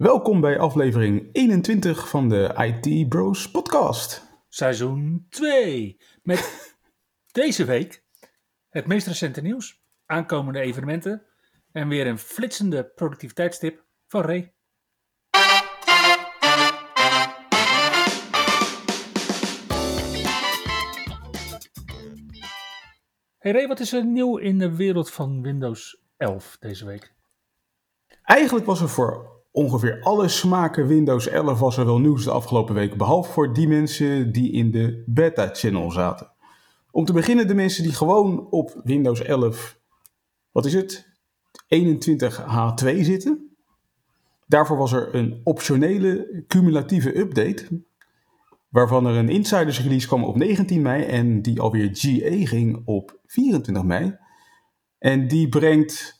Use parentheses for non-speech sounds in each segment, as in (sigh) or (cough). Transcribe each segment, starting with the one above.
Welkom bij aflevering 21 van de IT Bros podcast. Seizoen 2. Met (laughs) deze week het meest recente nieuws, aankomende evenementen en weer een flitsende productiviteitstip van Ray. Hey Ray, wat is er nieuw in de wereld van Windows 11 deze week? Eigenlijk was er voor ongeveer alle smaken Windows 11 was er wel nieuws de afgelopen week, behalve voor die mensen die in de beta-channel zaten. Om te beginnen de mensen die gewoon op Windows 11, wat is het, 21H2 zitten. Daarvoor was er een optionele cumulatieve update, waarvan er een insiders release kwam op 19 mei en die alweer GA ging op 24 mei. En die brengt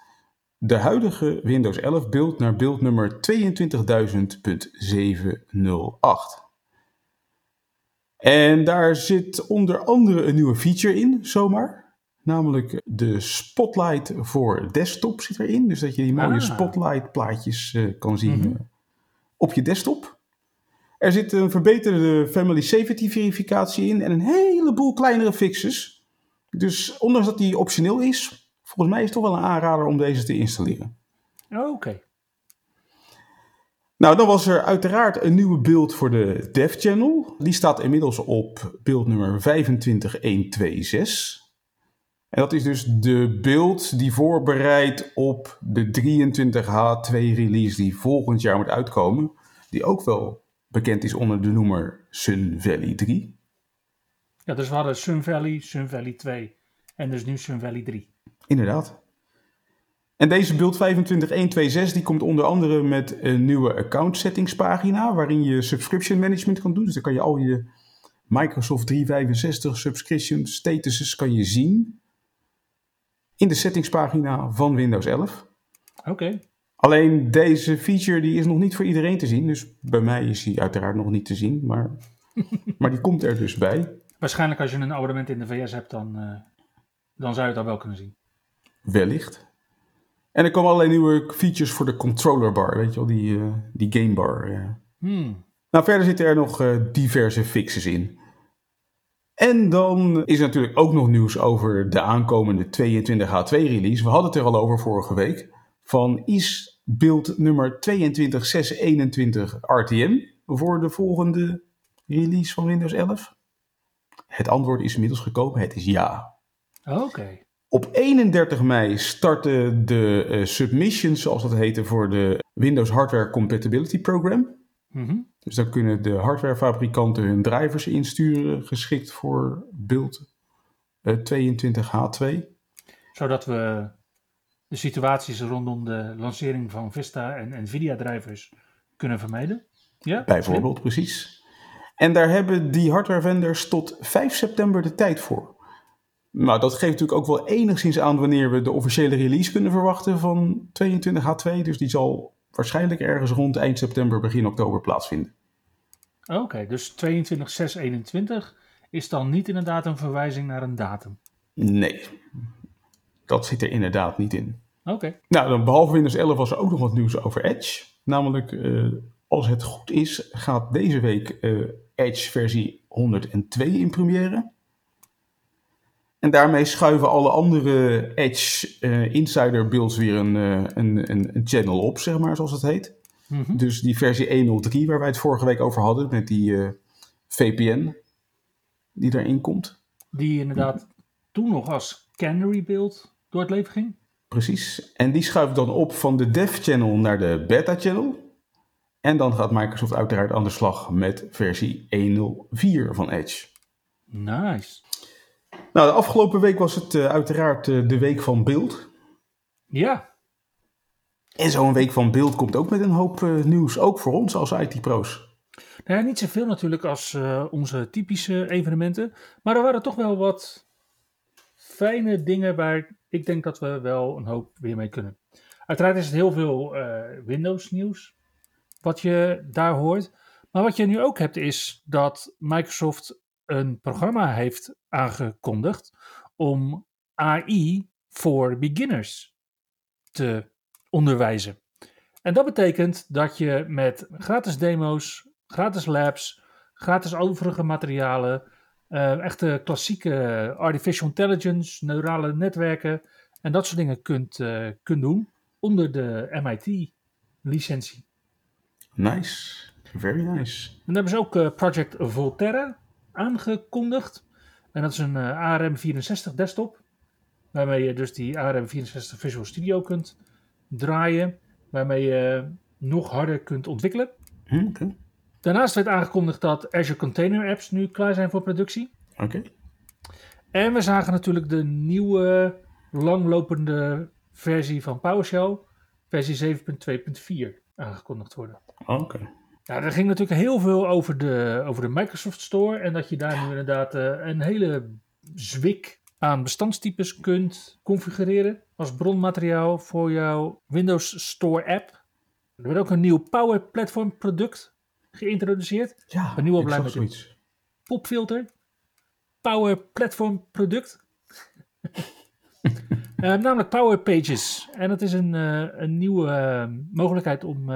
de huidige Windows 11 beeld naar beeld nummer 22.000.708. En daar zit onder andere een nieuwe feature in, zomaar. Namelijk de spotlight voor desktop zit erin. Dus dat je die mooie Ah. spotlight plaatjes eh, kan zien Mhm. eh, op je desktop. Er zit een verbeterde family safety verificatie in en een heleboel kleinere fixes. Dus ondanks dat die optioneel is, volgens mij is het toch wel een aanrader om deze te installeren. Oké. Nou, dan was er uiteraard een nieuwe beeld voor de Dev Channel. Die staat inmiddels op beeld nummer 25126. En dat is dus de beeld die voorbereidt op de 23H2 release die volgend jaar moet uitkomen. Die ook wel bekend is onder de noemer Sun Valley 3. Ja, dus we hadden Sun Valley, Sun Valley 2 en dus nu Sun Valley 3. Inderdaad. En deze beeld 25126 die komt onder andere met een nieuwe account settings pagina waarin je subscription management kan doen. Dus dan kan je al je Microsoft 365 subscription statuses kan je zien in de settingspagina van Windows 11. Oké. Alleen deze feature die is nog niet voor iedereen te zien, dus bij mij is die uiteraard nog niet te zien, maar, (laughs) maar die komt er dus bij. Waarschijnlijk als je een abonnement in de VS hebt, dan, eh, dan zou je het al wel kunnen zien. Wellicht. En er komen allerlei nieuwe features voor de controller bar, weet je wel, die, eh, die game bar. ja. Hmm. Nou, verder zitten er nog eh, diverse fixes in. En dan is er natuurlijk ook nog nieuws over de aankomende 22H2 release. We hadden het er al over vorige week. Van is beeld nummer 22621 RTM voor de volgende release van Windows 11? Het antwoord is inmiddels gekomen. Het is ja. Oké. Op 31 mei starten de eh, submissions, zoals dat heette, voor de Windows Hardware Compatibility Program. Mhm. Dus dan kunnen de hardwarefabrikanten hun drivers insturen, geschikt voor beeld eh, 22H2. Zodat we de situaties rondom de lancering van Vista en Nvidia drivers kunnen vermijden. Ja? Bijvoorbeeld, precies. En daar hebben die hardware vendors tot 5 september de tijd voor. Nou, dat geeft natuurlijk ook wel enigszins aan wanneer we de officiële release kunnen verwachten van 22H2. Dus die zal waarschijnlijk ergens rond eind september, begin oktober plaatsvinden. Oké, dus 22.6.21 is dan niet inderdaad een verwijzing naar een datum. Nee, dat zit er inderdaad niet in. Oké. Nou, dan behalve Windows 11 was er ook nog wat nieuws over Edge. Namelijk, eh, als het goed is, gaat deze week eh, Edge versie 102 in première. En daarmee schuiven alle andere Edge eh, Insider builds weer een, eh, een, een, een channel op, zeg maar, zoals het heet. Mhm. Dus die versie 103, waar wij het vorige week over hadden, met die eh, VPN die daarin komt. Die inderdaad toen nog als Canary build door het leven ging. Precies. En die schuift dan op van de dev channel naar de beta channel. En dan gaat Microsoft uiteraard aan de slag met versie 1.04 van Edge. Nice. Nou, de afgelopen week was het eh, uiteraard eh, de week van beeld. Ja, En zo'n week van beeld komt ook met een hoop eh, nieuws, ook voor ons als IT-pro's. Nou ja, niet zoveel natuurlijk als onze typische evenementen. Maar er waren toch wel wat fijne dingen waar ik denk dat we wel een hoop weer mee kunnen. Uiteraard is het heel veel uh, Windows nieuws wat je daar hoort. Maar wat je nu ook hebt is dat Microsoft een programma heeft aangekondigd om AI voor beginners te onderwijzen. En dat betekent dat je met gratis demo's, gratis labs, gratis overige materialen, uh, echte klassieke artificial intelligence, neurale netwerken en dat soort dingen kunt, uh, kunt doen onder de MIT-licentie. Nice, very nice. En dan hebben ze ook uh, Project Volterra aangekondigd. En dat is een ARM64 desktop, waarmee je dus die ARM64 Visual Studio kunt draaien, waarmee je nog harder kunt ontwikkelen. Hm, okay. Daarnaast werd aangekondigd dat Azure Container Apps nu klaar zijn voor productie. Oké. En we zagen natuurlijk de nieuwe langlopende versie van PowerShell, versie 7.2.4, aangekondigd worden. Oké. Ja, er ging natuurlijk heel veel over de, over de Microsoft Store en dat je daar nu inderdaad uh, een hele zwik aan bestandstypes kunt configureren als bronmateriaal voor jouw Windows Store app. Er werd ook een nieuw Power Platform product geïntroduceerd. Ja, een nieuwe ik zoiets. popfilter. Power Platform product. uh, (laughs) namelijk Power Pages. En dat is een, uh, een nieuwe uh, mogelijkheid om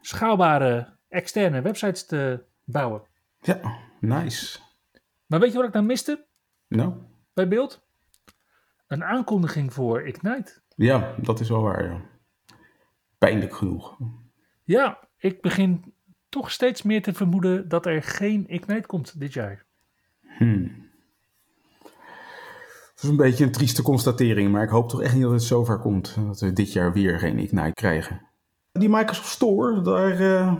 schaalbare externe websites te bouwen. Ja, nice. Maar weet je wat ik dan miste? Nou? Bij beeld? Een aankondiging voor Ignite. Ja, dat is wel waar, ja. Pijnlijk genoeg. Ja, ik begin toch steeds meer te vermoeden dat er geen Ignite komt dit jaar. Hmm. Dat is een beetje een trieste constatering, maar ik hoop toch echt niet dat het zover komt dat we dit jaar weer geen Ignite krijgen. Die Microsoft Store, daar, uh,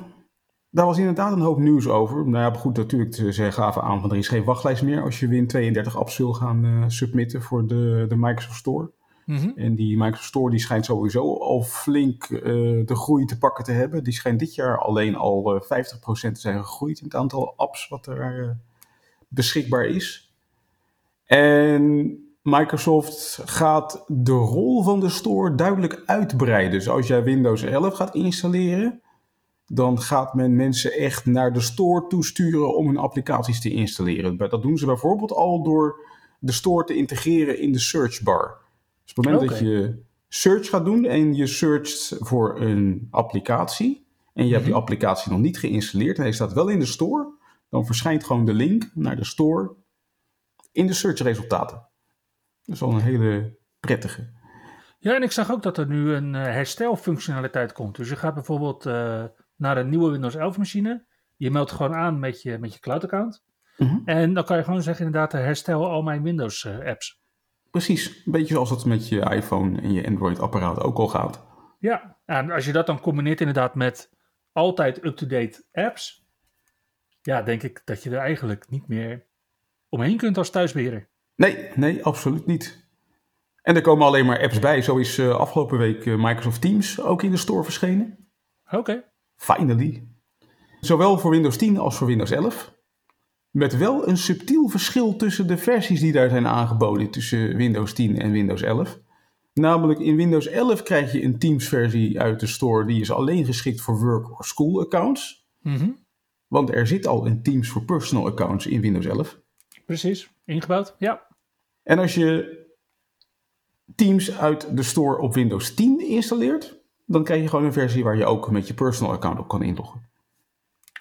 daar was inderdaad een hoop nieuws over. Nou ja, goed, natuurlijk, ze gaven aan van er is geen wachtlijst meer als je Win 32 apps wil gaan uh, submitten voor de, de Microsoft Store. Mm -hmm. En die Microsoft Store die schijnt sowieso al flink uh, de groei te pakken te hebben. Die schijnt dit jaar alleen al 50% te zijn gegroeid in het aantal apps wat er beschikbaar is. En Microsoft gaat de rol van de store duidelijk uitbreiden. Dus als jij Windows 11 gaat installeren, dan gaat men mensen echt naar de store toesturen om hun applicaties te installeren. Dat doen ze bijvoorbeeld al door de store te integreren in de searchbar. Dus op het moment dat je search gaat doen en je searcht voor een applicatie en je hebt die applicatie nog niet geïnstalleerd en hij staat wel in de store, dan verschijnt gewoon de link naar de store in de searchresultaten. Dat is wel een hele prettige. Ja, en ik zag ook dat er nu een uh, herstelfunctionaliteit komt. Dus je gaat bijvoorbeeld uh, naar een nieuwe Windows 11 machine. Je meldt gewoon aan met je, met je cloud account. Mhm. En dan kan je gewoon zeggen inderdaad, uh, herstel al mijn Windows uh, apps. Precies, een beetje zoals het met je iPhone en je Android apparaat ook al gaat. Ja, en als je dat dan combineert inderdaad met altijd up-to-date apps. Ja, denk ik dat je er eigenlijk niet meer omheen kunt als thuisbeheerder. Nee, nee, absoluut niet. En er komen alleen maar apps bij. Zo is uh, afgelopen week Microsoft Teams ook in de store verschenen. Oké. Okay. Finally. Zowel voor Windows 10 als voor Windows 11. Met wel een subtiel verschil tussen de versies die daar zijn aangeboden tussen Windows 10 en Windows 11. Namelijk in Windows 11 krijg je een Teams versie uit de store die is alleen geschikt voor work of school accounts. Mm -hmm. Want er zit al een Teams voor personal accounts in Windows 11. Precies, ingebouwd, ja. En als je Teams uit de store op Windows 10 installeert, dan krijg je gewoon een versie waar je ook met je personal account op kan inloggen.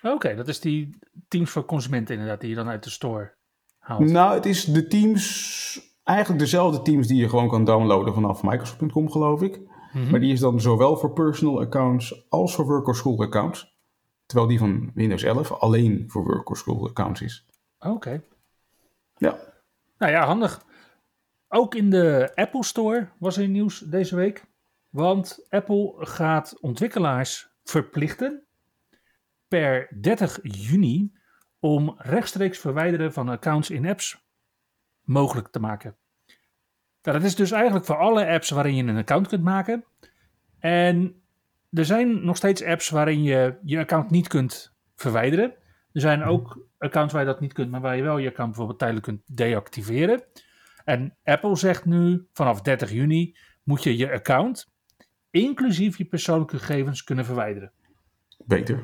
Oké, okay, dat is die Teams voor consumenten inderdaad, die je dan uit de store haalt. Nou, het is de Teams, eigenlijk dezelfde Teams die je gewoon kan downloaden vanaf Microsoft.com geloof ik. Mhm. Mm -hmm. Maar die is dan zowel voor personal accounts als voor work or school accounts. Terwijl die van Windows 11 alleen voor work or school accounts is. Oké. Okay. Ja. Nou ja, handig. Ook in de Apple Store was er nieuws deze week. Want Apple gaat ontwikkelaars verplichten per 30 juni om rechtstreeks verwijderen van accounts in apps mogelijk te maken. Nou, dat is dus eigenlijk voor alle apps waarin je een account kunt maken. En er zijn nog steeds apps waarin je je account niet kunt verwijderen. Er zijn ook accounts waar je dat niet kunt, maar waar je wel je account bijvoorbeeld tijdelijk kunt deactiveren. En Apple zegt nu, vanaf 30 juni moet je je account, inclusief je persoonlijke gegevens, kunnen verwijderen. Beter.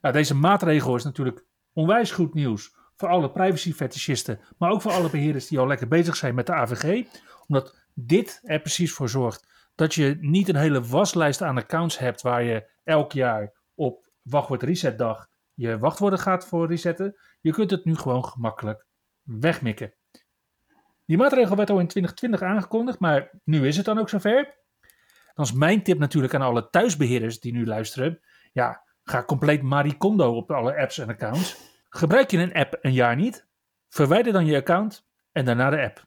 Nou, deze maatregel is natuurlijk onwijs goed nieuws voor alle privacy-fetischisten, maar ook voor alle beheerders die al lekker bezig zijn met de AVG. Omdat dit er precies voor zorgt dat je niet een hele waslijst aan accounts hebt waar je elk jaar op wachtwoord resetdag je wachtwoorden gaat voor resetten. Je kunt het nu gewoon gemakkelijk wegmikken. Die maatregel werd al in 2020 aangekondigd, maar nu is het dan ook zover. Dan is mijn tip natuurlijk aan alle thuisbeheerders die nu luisteren. Ja, ga compleet maricondo op alle apps en accounts. Gebruik je een app een jaar niet, verwijder dan je account en daarna de app.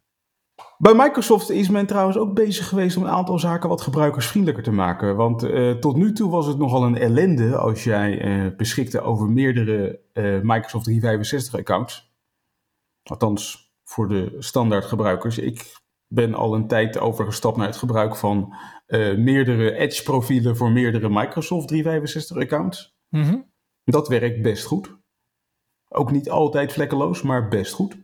Bij Microsoft is men trouwens ook bezig geweest om een aantal zaken wat gebruikersvriendelijker te maken. Want uh, tot nu toe was het nogal een ellende als jij uh, beschikte over meerdere uh, Microsoft 365 accounts. Althans, voor de standaard gebruikers. Ik ben al een tijd overgestapt naar het gebruik van meerdere Edge profielen voor meerdere Microsoft 365 accounts. Mm -hmm. Dat werkt best goed. Ook niet altijd vlekkeloos, maar best goed.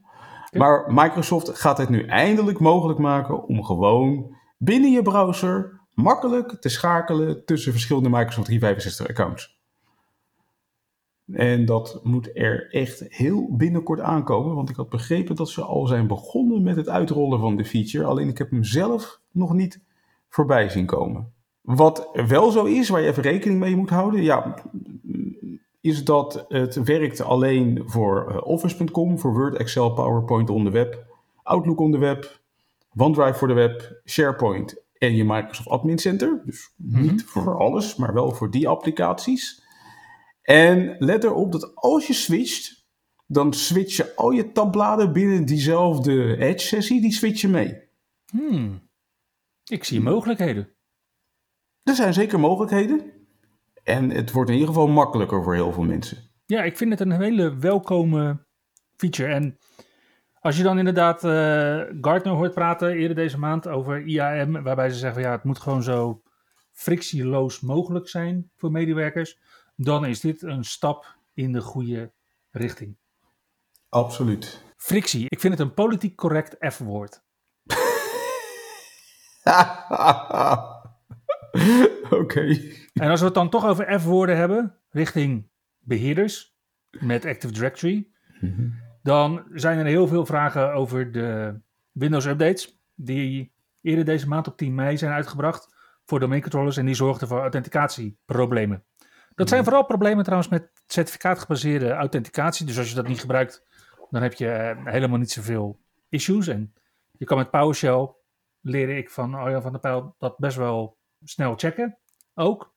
Maar Microsoft gaat het nu eindelijk mogelijk maken om gewoon binnen je browser makkelijk te schakelen tussen verschillende Microsoft 365 accounts. En dat moet er echt heel binnenkort aankomen, want ik had begrepen dat ze al zijn begonnen met het uitrollen van de feature, alleen ik heb hem zelf nog niet voorbij zien komen. Wat wel zo is, waar je even rekening mee moet houden, ja, is dat het werkt alleen voor uh, Office.com, voor Word, Excel, PowerPoint on de web, Outlook on de web, OneDrive voor de web, SharePoint en je Microsoft Admin Center. Dus niet mm -hmm. voor alles, maar wel voor die applicaties. En let erop dat als je switcht, dan switch je al je tabbladen binnen diezelfde Edge-sessie, die switch je mee. Hmm. Ik zie mogelijkheden. Er zijn zeker mogelijkheden. En het wordt in ieder geval makkelijker voor heel veel mensen. Ja, ik vind het een hele welkome feature. En als je dan inderdaad uh, Gartner hoort praten eerder deze maand over IAM, waarbij ze zeggen ja, het moet gewoon zo frictieloos mogelijk zijn voor medewerkers, dan is dit een stap in de goede richting. Absoluut. Frictie, ik vind het een politiek correct F-woord. (laughs) Oké. En als we het dan toch over F-woorden hebben, richting beheerders met Active Directory, mm -hmm. dan zijn er heel veel vragen over de Windows updates, die eerder deze maand op 10 mei zijn uitgebracht voor domeincontrollers en die zorgden voor authenticatieproblemen. Dat zijn vooral problemen trouwens met certificaatgebaseerde authenticatie. Dus als je dat niet gebruikt, dan heb je helemaal niet zoveel issues. En je kan met PowerShell, leer ik van Arjan van der Pijl, dat best wel snel checken. Ook.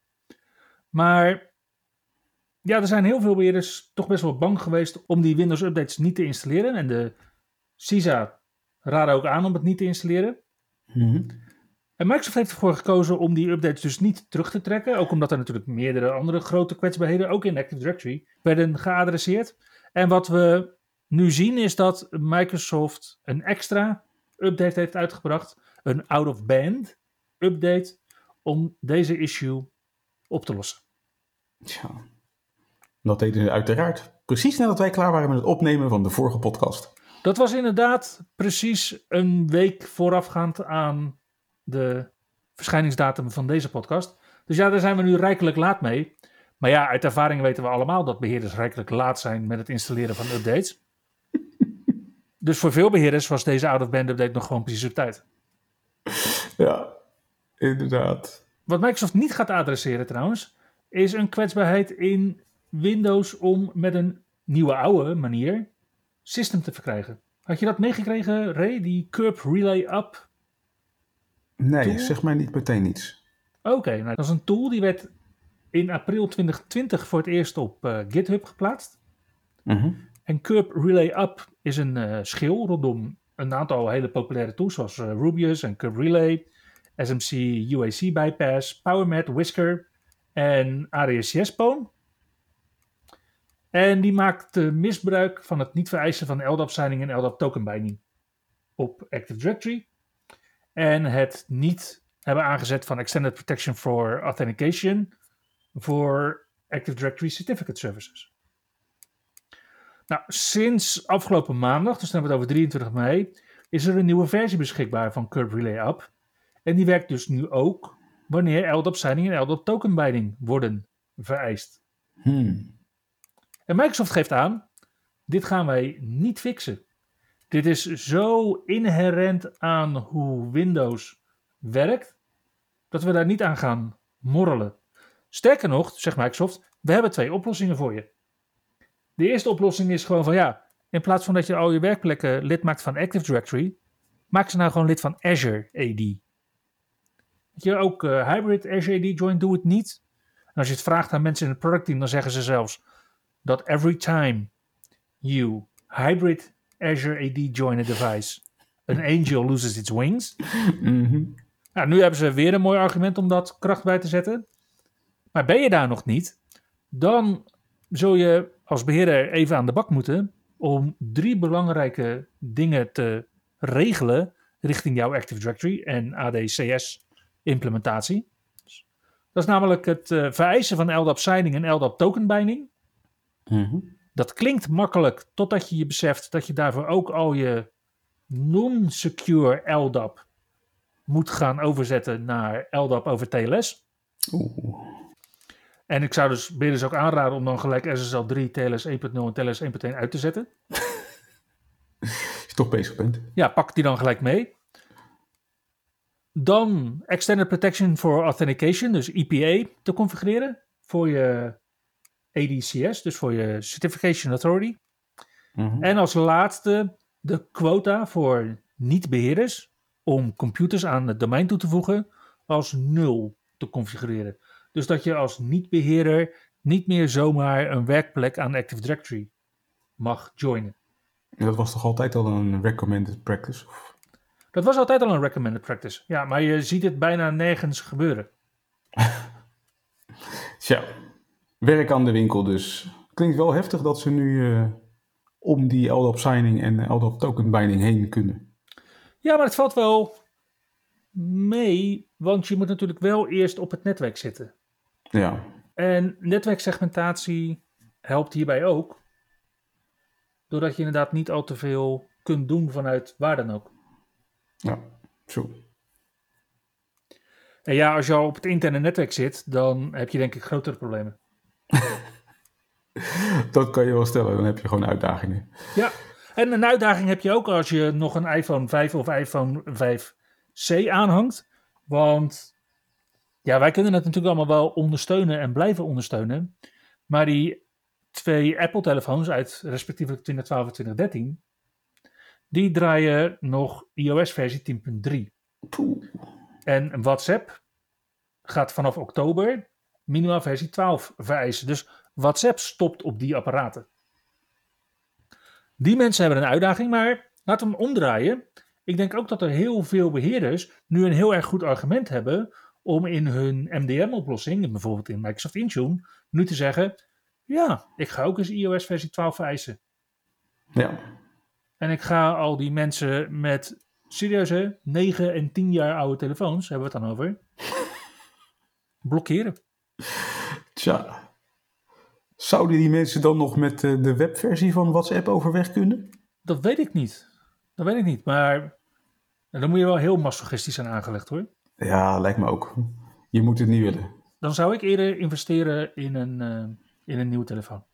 Maar ja, er zijn heel veel beheerders toch best wel bang geweest om die Windows updates niet te installeren. En de CISA raadde ook aan om het niet te installeren. Mm -hmm. En Microsoft heeft ervoor gekozen om die updates dus niet terug te trekken. Ook omdat er natuurlijk meerdere andere grote kwetsbaarheden, ook in Active Directory, werden geadresseerd. En wat we nu zien is dat Microsoft een extra update heeft uitgebracht. Een out-of-band update om deze issue op te lossen. Tja, dat deden ze uiteraard precies nadat wij klaar waren met het opnemen van de vorige podcast. Dat was inderdaad precies een week voorafgaand aan de verschijningsdatum van deze podcast. Dus ja, daar zijn we nu rijkelijk laat mee. Maar ja, uit ervaring weten we allemaal dat beheerders rijkelijk laat zijn met het installeren van updates. (laughs) dus voor veel beheerders was deze out-of-band update nog gewoon precies op tijd. Ja, inderdaad. Wat Microsoft niet gaat adresseren trouwens, is een kwetsbaarheid in Windows om met een nieuwe oude manier system te verkrijgen. Had je dat meegekregen, Ray? Die Curb Relay Up? Nee, tool? zeg mij niet meteen iets. Oké, okay, nou, dat is een tool die werd in april 2020 voor het eerst op uh, GitHub geplaatst. Mm -hmm. En Curb Relay Up is een uh, schil rondom een aantal hele populaire tools zoals uh, Rubius en Curb Relay, SMC UAC Bypass, PowerMat, Whisker en ADSCS Pwn. En die maakt misbruik van het niet vereisen van LDAP-signing en LDAP token binding op Active Directory. En het niet hebben aangezet van Extended Protection for Authentication voor Active Directory Certificate Services. Nou, sinds afgelopen maandag, dus dan hebben we het over 23 mei, is er een nieuwe versie beschikbaar van Curve Relay App. En die werkt dus nu ook wanneer LDAP signing en LDAP token binding worden vereist. Hmm. En Microsoft geeft aan, dit gaan wij niet fixen. Dit is zo inherent aan hoe Windows werkt, dat we daar niet aan gaan morrelen. Sterker nog, zegt Microsoft, we hebben twee oplossingen voor je. De eerste oplossing is gewoon van ja, in plaats van dat je al je werkplekken lid maakt van Active Directory, maak ze nou gewoon lid van Azure AD. Weet je, ook uh, Hybrid Azure AD Join doe het niet. En als je het vraagt aan mensen in het productteam, dan zeggen ze zelfs dat every time you hybrid Azure AD join a device, an angel loses its wings. Nou, nu hebben ze weer een mooi argument om dat kracht bij te zetten. Maar ben je daar nog niet, dan zul je als beheerder even aan de bak moeten om drie belangrijke dingen te regelen richting jouw Active Directory en ADCS implementatie. Dat is namelijk het uh, vereisen van LDAP signing en LDAP token binding. Mhm. Dat klinkt makkelijk totdat je je beseft dat je daarvoor ook al je non-secure LDAP moet gaan overzetten naar LDAP over TLS. Oeh. En ik zou dus beheerders ook aanraden om dan gelijk SSL 3, TLS 1.0 en TLS 1.1 uit te zetten. Als je toch bezig bent. Ja, pak die dan gelijk mee. Dan Extended Protection for Authentication, dus EPA, te configureren voor je ADCS, dus voor je Certification Authority. Mhm. En als laatste de quota voor niet-beheerders om computers aan het domein toe te voegen als nul te configureren. Dus dat je als niet-beheerder niet meer zomaar een werkplek aan Active Directory mag joinen. Dat was toch altijd al een recommended practice? Of- Dat was altijd al een recommended practice. Ja, maar je ziet het bijna nergens gebeuren. (laughs) Tja, werk aan de winkel dus. Klinkt wel heftig dat ze nu eh, om die LDAP signing en LDAP token binding heen kunnen. Ja, maar het valt wel mee, want je moet natuurlijk wel eerst op het netwerk zitten. Ja, En netwerksegmentatie helpt hierbij ook. Doordat je inderdaad niet al te veel kunt doen vanuit waar dan ook. ja, zo. En ja, als je al op het interne netwerk zit, dan heb je denk ik grotere problemen. (laughs) Dat kan je wel stellen, dan heb je gewoon uitdagingen. Ja, en een uitdaging heb je ook als je nog een iPhone 5 of iPhone 5C aanhangt. Want ja, wij kunnen het natuurlijk allemaal wel ondersteunen en blijven ondersteunen. Maar die twee Apple-telefoons uit respectievelijk 2012 en 2013, die draaien nog iOS versie 10.3. Poeh. En WhatsApp gaat vanaf oktober minimaal versie 12 vereisen. Dus WhatsApp stopt op die apparaten. Die mensen hebben een uitdaging, maar laten we hem omdraaien. Ik denk ook dat er heel veel beheerders nu een heel erg goed argument hebben om in hun MDM-oplossing, bijvoorbeeld in Microsoft Intune, nu te zeggen: Ja, ik ga ook eens iOS versie 12 vereisen. Ja, En ik ga al die mensen met serieuze 9 en 10 jaar oude telefoons, hebben we het dan over, (laughs) blokkeren. tja. Zouden die mensen dan nog met eh, de webversie van WhatsApp overweg kunnen? Dat weet ik niet. Dat weet ik niet. Maar dan moet je wel heel masochistisch zijn aangelegd hoor. Ja, lijkt me ook. Je moet het niet willen. Dan zou ik eerder investeren in een, eh, in een nieuwe telefoon.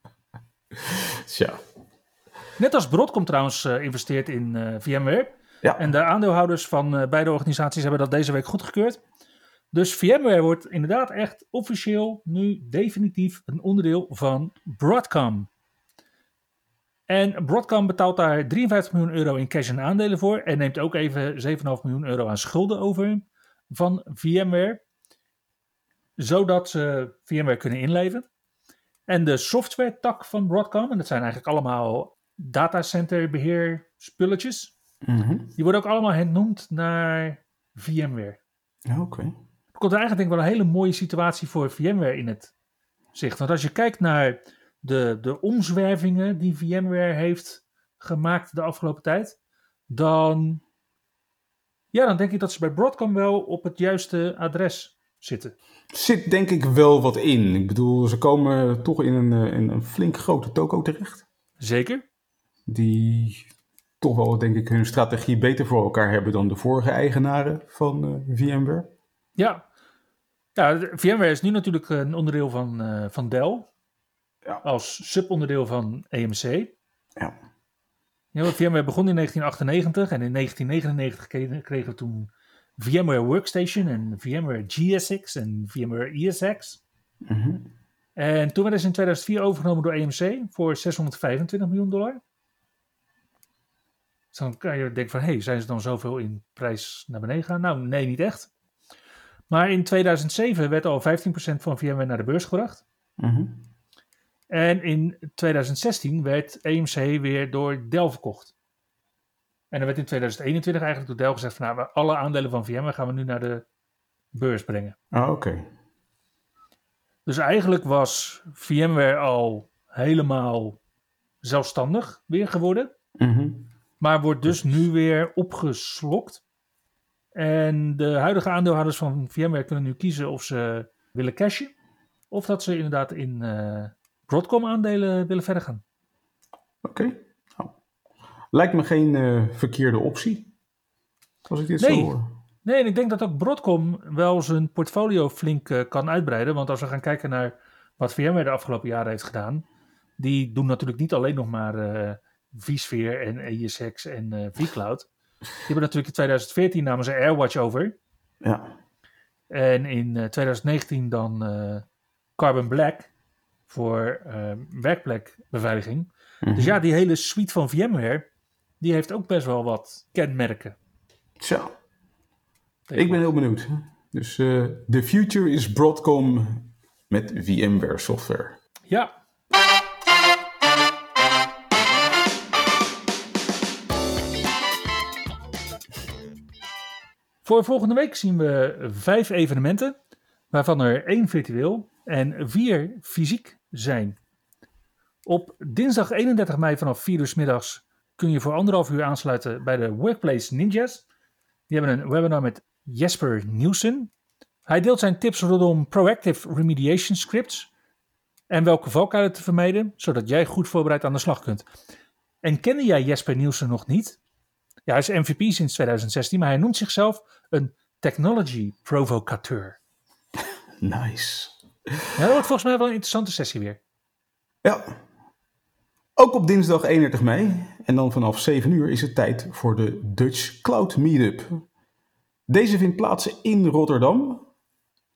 (laughs) Tja. Net als Broadcom trouwens eh, investeert in eh, VMware. Ja, En de aandeelhouders van beide organisaties hebben dat deze week goedgekeurd. Dus VMware wordt inderdaad echt officieel nu definitief een onderdeel van Broadcom. En Broadcom betaalt daar 53 miljoen euro in cash en aandelen voor. En neemt ook even 7,5 miljoen euro aan schulden over van VMware. Zodat ze VMware kunnen inleven. En de software tak van Broadcom, en dat zijn eigenlijk allemaal datacenterbeheer spulletjes. Mhm. Die worden ook allemaal hernoemd naar VMware. oké. Er komt eigenlijk denk ik wel een hele mooie situatie voor VMware in het zicht. Want als je kijkt naar de, de omzwervingen die VMware heeft gemaakt de afgelopen tijd, dan, ja, dan denk ik dat ze bij Broadcom wel op het juiste adres zitten. zit denk ik wel wat in. Ik bedoel, ze komen toch in een, in een flink grote toko terecht. Zeker. Die toch wel, denk ik, hun strategie beter voor elkaar hebben dan de vorige eigenaren van uh, VMware. Ja. ja, VMware is nu natuurlijk een onderdeel van, uh, van Dell. Ja. Als subonderdeel van EMC. Ja. ja VMware begon in 1998 en in 1999 kregen we toen VMware Workstation en VMware GSX en VMware ESX. Mm -hmm. En toen werden ze in 2004 overgenomen door EMC voor 625 miljoen dollar. Dus dan kan je denken van, hé, hey, zijn ze dan zoveel in prijs naar beneden gegaan? Nou, nee, niet echt. Maar in 2007 werd al 15% van VMware naar de beurs gebracht. Mm -hmm. En in 2016 werd EMC weer door Dell verkocht. En er werd in 2021 eigenlijk door Dell gezegd van, nou, alle aandelen van VMware gaan we nu naar de beurs brengen. Ah, oké. Dus eigenlijk was VMware al helemaal zelfstandig weer geworden. Mm -hmm. Maar wordt dus nu weer opgeslokt. En de huidige aandeelhouders van VMware kunnen nu kiezen of ze willen cashen. Of dat ze inderdaad in uh, Broadcom aandelen willen verder gaan. Oké. Okay. Nou, lijkt me geen uh, verkeerde optie. Als ik dit nee. zo hoor. Nee, en ik denk dat ook Broadcom wel zijn portfolio flink uh, kan uitbreiden. Want als we gaan kijken naar wat VMware de afgelopen jaren heeft gedaan. Die doen natuurlijk niet alleen nog maar vSphere en ESX en uh, vCloud. Die hebben natuurlijk in 2014 namen ze AirWatch over. Ja. En in uh, 2019 dan uh, Carbon Black voor werkplekbeveiliging. Mm -hmm. Dus ja, die hele suite van VMware, die heeft ook best wel wat kenmerken. Zo. Ik ben heel benieuwd. Dus the future is Broadcom met VMware software. Ja, Voor volgende week zien we vijf evenementen, waarvan er één virtueel en vier fysiek zijn. Op dinsdag 31 mei vanaf 4 uur middags kun je voor anderhalf uur aansluiten bij de Workplace Ninjas. Die hebben een webinar met Jesper Nielsen. Hij deelt zijn tips rondom proactive remediation scripts en welke valkuilen te vermijden, zodat jij goed voorbereid aan de slag kunt. En kende jij Jesper Nielsen nog niet? Ja, hij is MVP sinds 2016, maar hij noemt zichzelf een technology provocateur. (laughs) Nice. Ja, dat wordt volgens mij wel een interessante sessie weer. Ja. Ook op dinsdag 31 mei en dan vanaf 7 uur is het tijd voor de Dutch Cloud Meetup. Deze vindt plaats in Rotterdam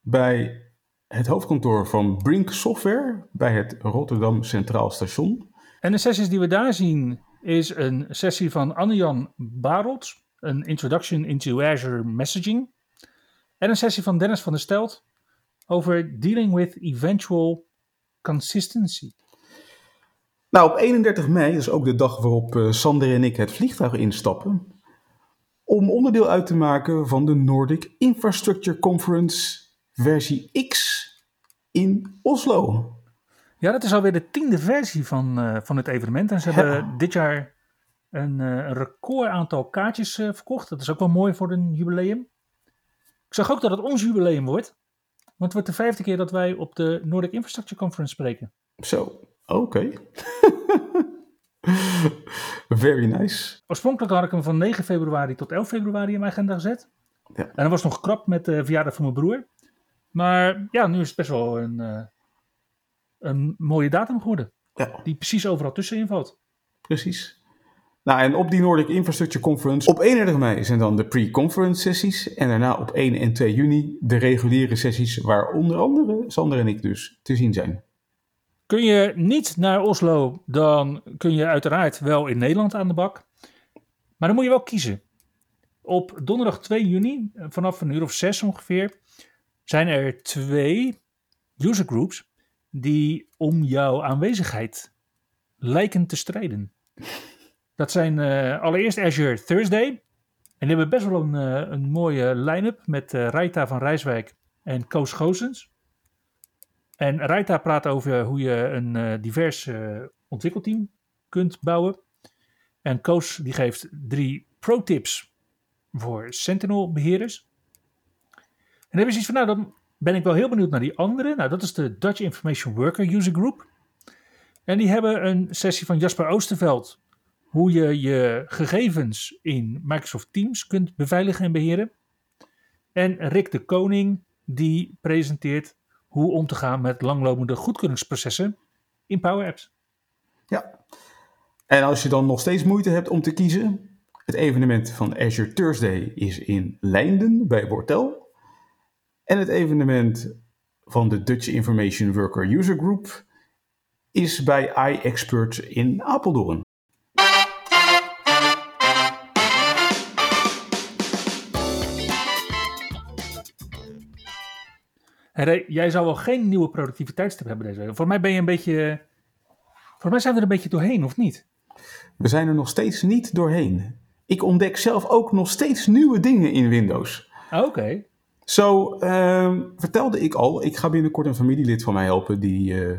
bij het hoofdkantoor van Brink Software bij het Rotterdam Centraal Station. En de sessies die we daar zien is een sessie van Anne-Jan Barold, een Introduction into Azure Messaging. En een sessie van Dennis van der Stelt over Dealing with Eventual Consistency. Nou, op 31 mei, dat is ook de dag waarop uh, Sander en ik het vliegtuig instappen, om onderdeel uit te maken van de Nordic Infrastructure Conference versie X in Oslo. Ja, dat is alweer de tiende versie van, uh, van het evenement. En ze ja. hebben dit jaar een, uh, een record aantal kaartjes verkocht. Dat is ook wel mooi voor een jubileum. Ik zag ook dat het ons jubileum wordt. Want het wordt de vijfde keer dat wij op de Nordic Infrastructure Conference spreken. Zo, oké. Okay. (laughs) Very nice. Oorspronkelijk had ik hem van 9 februari tot 11 februari in mijn agenda gezet. Ja. En dat was nog krap met de verjaardag van mijn broer. Maar ja, nu is het best wel een, uh, een mooie datum geworden. Ja. Die precies overal tussenin valt. Precies. Nou, en op die Nordic Infrastructure Conference op 31 mei zijn dan de pre-conference sessies. En daarna op 1 en 2 juni de reguliere sessies, waar onder andere Sander en ik dus te zien zijn. Kun je niet naar Oslo, dan kun je uiteraard wel in Nederland aan de bak. Maar dan moet je wel kiezen. Op donderdag 2 juni, vanaf een uur of zes ongeveer, zijn er twee user groups die om jouw aanwezigheid lijken te strijden. Dat zijn uh, allereerst Azure Thursday. En die hebben best wel een, uh, een mooie line-up met uh, Raita van Rijswijk en Koos Goosens. En Raita praat over hoe je een divers ontwikkelteam kunt bouwen. En Koos die geeft drie pro-tips voor Sentinel-beheerders. En dan hebben ze iets van, nou, dan ben ik wel heel benieuwd naar die andere. Nou, dat is de Dutch Information Worker User Group. En die hebben een sessie van Jasper Oosterveld. Hoe je je gegevens in Microsoft Teams kunt beveiligen en beheren. En Rick de Koning, die presenteert hoe om te gaan met langlopende goedkeuringsprocessen in Power Apps. Ja. En als je dan nog steeds moeite hebt om te kiezen, het evenement van Azure Thursday is in Leinden bij Wortel. En het evenement van de Dutch Information Worker User Group is bij iExpert in Apeldoorn. Hey, jij zou wel geen nieuwe productiviteitstip hebben deze week. Voor mij ben je een beetje. Voor mij zijn we er een beetje doorheen, of niet? We zijn er nog steeds niet doorheen. Ik ontdek zelf ook nog steeds nieuwe dingen in Windows. Oké. Zo ehm, vertelde ik al, ik ga binnenkort een familielid van mij helpen die eh,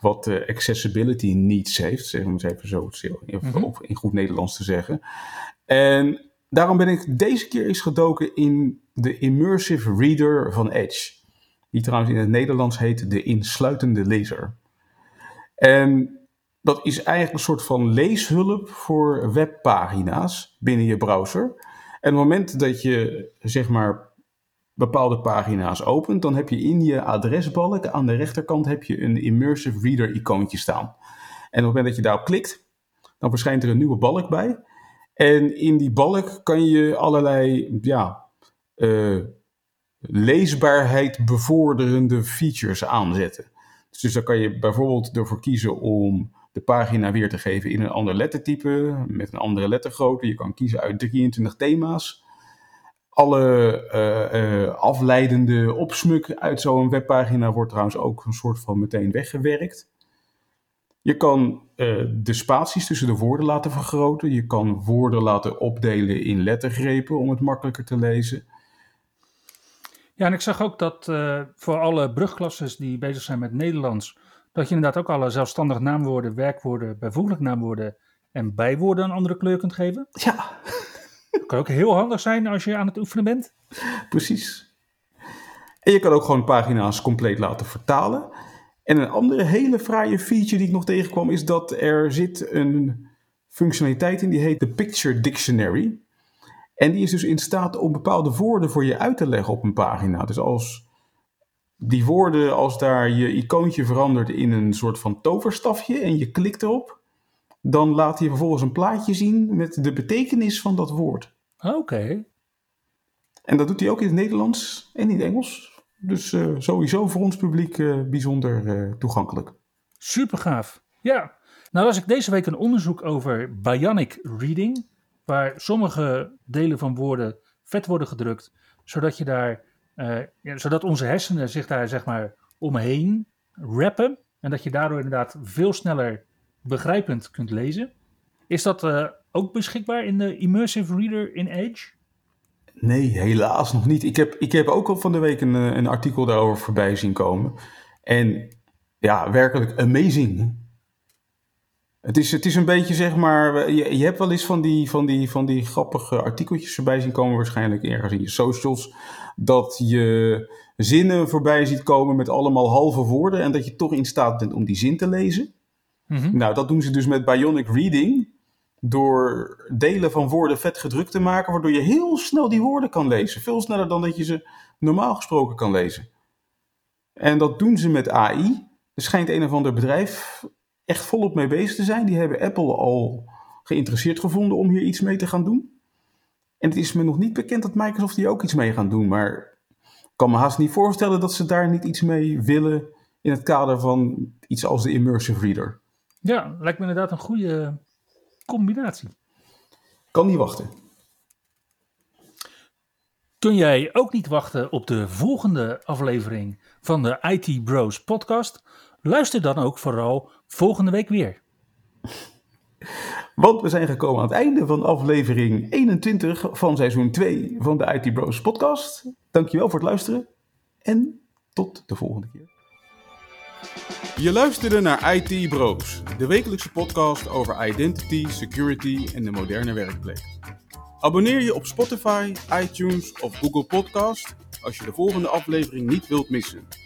wat uh, accessibility needs heeft, zeg maar even zo mm -hmm. in goed Nederlands te zeggen. En daarom ben ik deze keer eens gedoken in de Immersive Reader van Edge. Die trouwens in het Nederlands heet de insluitende lezer. En dat is eigenlijk een soort van leeshulp voor webpagina's binnen je browser. En op het moment dat je zeg maar bepaalde pagina's opent, dan heb je in je adresbalk aan de rechterkant heb je een immersive reader icoontje staan. En op het moment dat je daarop klikt, dan verschijnt er een nieuwe balk bij. En in die balk kan je allerlei ja, uh, leesbaarheid bevorderende features aanzetten. Dus daar kan je bijvoorbeeld ervoor kiezen om de pagina weer te geven in een ander lettertype, met een andere lettergrootte. Je kan kiezen uit 23 thema's. Alle uh, uh, afleidende opsmuk uit zo'n webpagina wordt trouwens ook een soort van meteen weggewerkt. Je kan uh, de spaties tussen de woorden laten vergroten. Je kan woorden laten opdelen in lettergrepen om het makkelijker te lezen. Ja, en ik zag ook dat uh, voor alle brugklasses die bezig zijn met Nederlands, dat je inderdaad ook alle zelfstandig naamwoorden, werkwoorden, bijvoeglijk naamwoorden en bijwoorden een andere kleur kunt geven. Ja. Dat kan ook heel handig zijn als je aan het oefenen bent. Precies. En je kan ook gewoon pagina's compleet laten vertalen. En een andere hele fraaie feature die ik nog tegenkwam is dat er zit een functionaliteit in die heet de Picture Dictionary. En die is dus in staat om bepaalde woorden voor je uit te leggen op een pagina. Dus als die woorden, als daar je icoontje verandert in een soort van toverstafje en je klikt erop, dan laat hij vervolgens een plaatje zien met de betekenis van dat woord. Oké. En dat doet hij ook in het Nederlands en in het Engels. Dus uh, sowieso voor ons publiek uh, bijzonder uh, toegankelijk. Super gaaf. Ja. Nou was ik deze week een onderzoek over Bionic Reading waar sommige delen van woorden vet worden gedrukt, zodat je daar, uh, ja, zodat onze hersenen zich daar zeg maar omheen rappen en dat je daardoor inderdaad veel sneller begrijpend kunt lezen. Is dat uh, ook beschikbaar in de Immersive Reader in Edge? Nee, helaas nog niet. Ik heb, ik heb ook al van de week een, eh, een artikel daarover voorbij zien komen. En ja, werkelijk amazing. Het is, het is een beetje zeg maar, je, je hebt wel eens van die, van, die, van die grappige artikeltjes erbij zien komen, waarschijnlijk ergens in je socials, dat je zinnen voorbij ziet komen met allemaal halve woorden en dat je toch in staat bent om die zin te lezen. Mm-hmm. Nou, dat doen ze dus met Bionic Reading, door delen van woorden vet gedrukt te maken, waardoor je heel snel die woorden kan lezen. Veel sneller dan dat je ze normaal gesproken kan lezen. En dat doen ze met AI. Er schijnt een of ander bedrijf echt volop mee bezig te zijn. Die hebben Apple al geïnteresseerd gevonden om hier iets mee te gaan doen. En het is me nog niet bekend dat Microsoft hier ook iets mee gaat doen. Maar ik kan me haast niet voorstellen dat ze daar niet iets mee willen in het kader van iets als de Immersive Reader. Ja, lijkt me inderdaad een goede combinatie. Kan niet wachten. Kun jij ook niet wachten op de volgende aflevering van de IT Bros podcast? Luister dan ook vooral volgende week weer. (laughs) Want we zijn gekomen aan het einde van aflevering 21 van seizoen 2 van de IT Bros podcast. Dankjewel voor het luisteren en tot de volgende keer. Je luisterde naar IT Bros, de wekelijkse podcast over identity, security en de moderne werkplek. Abonneer je op Spotify, iTunes of Google Podcast als je de volgende aflevering niet wilt missen.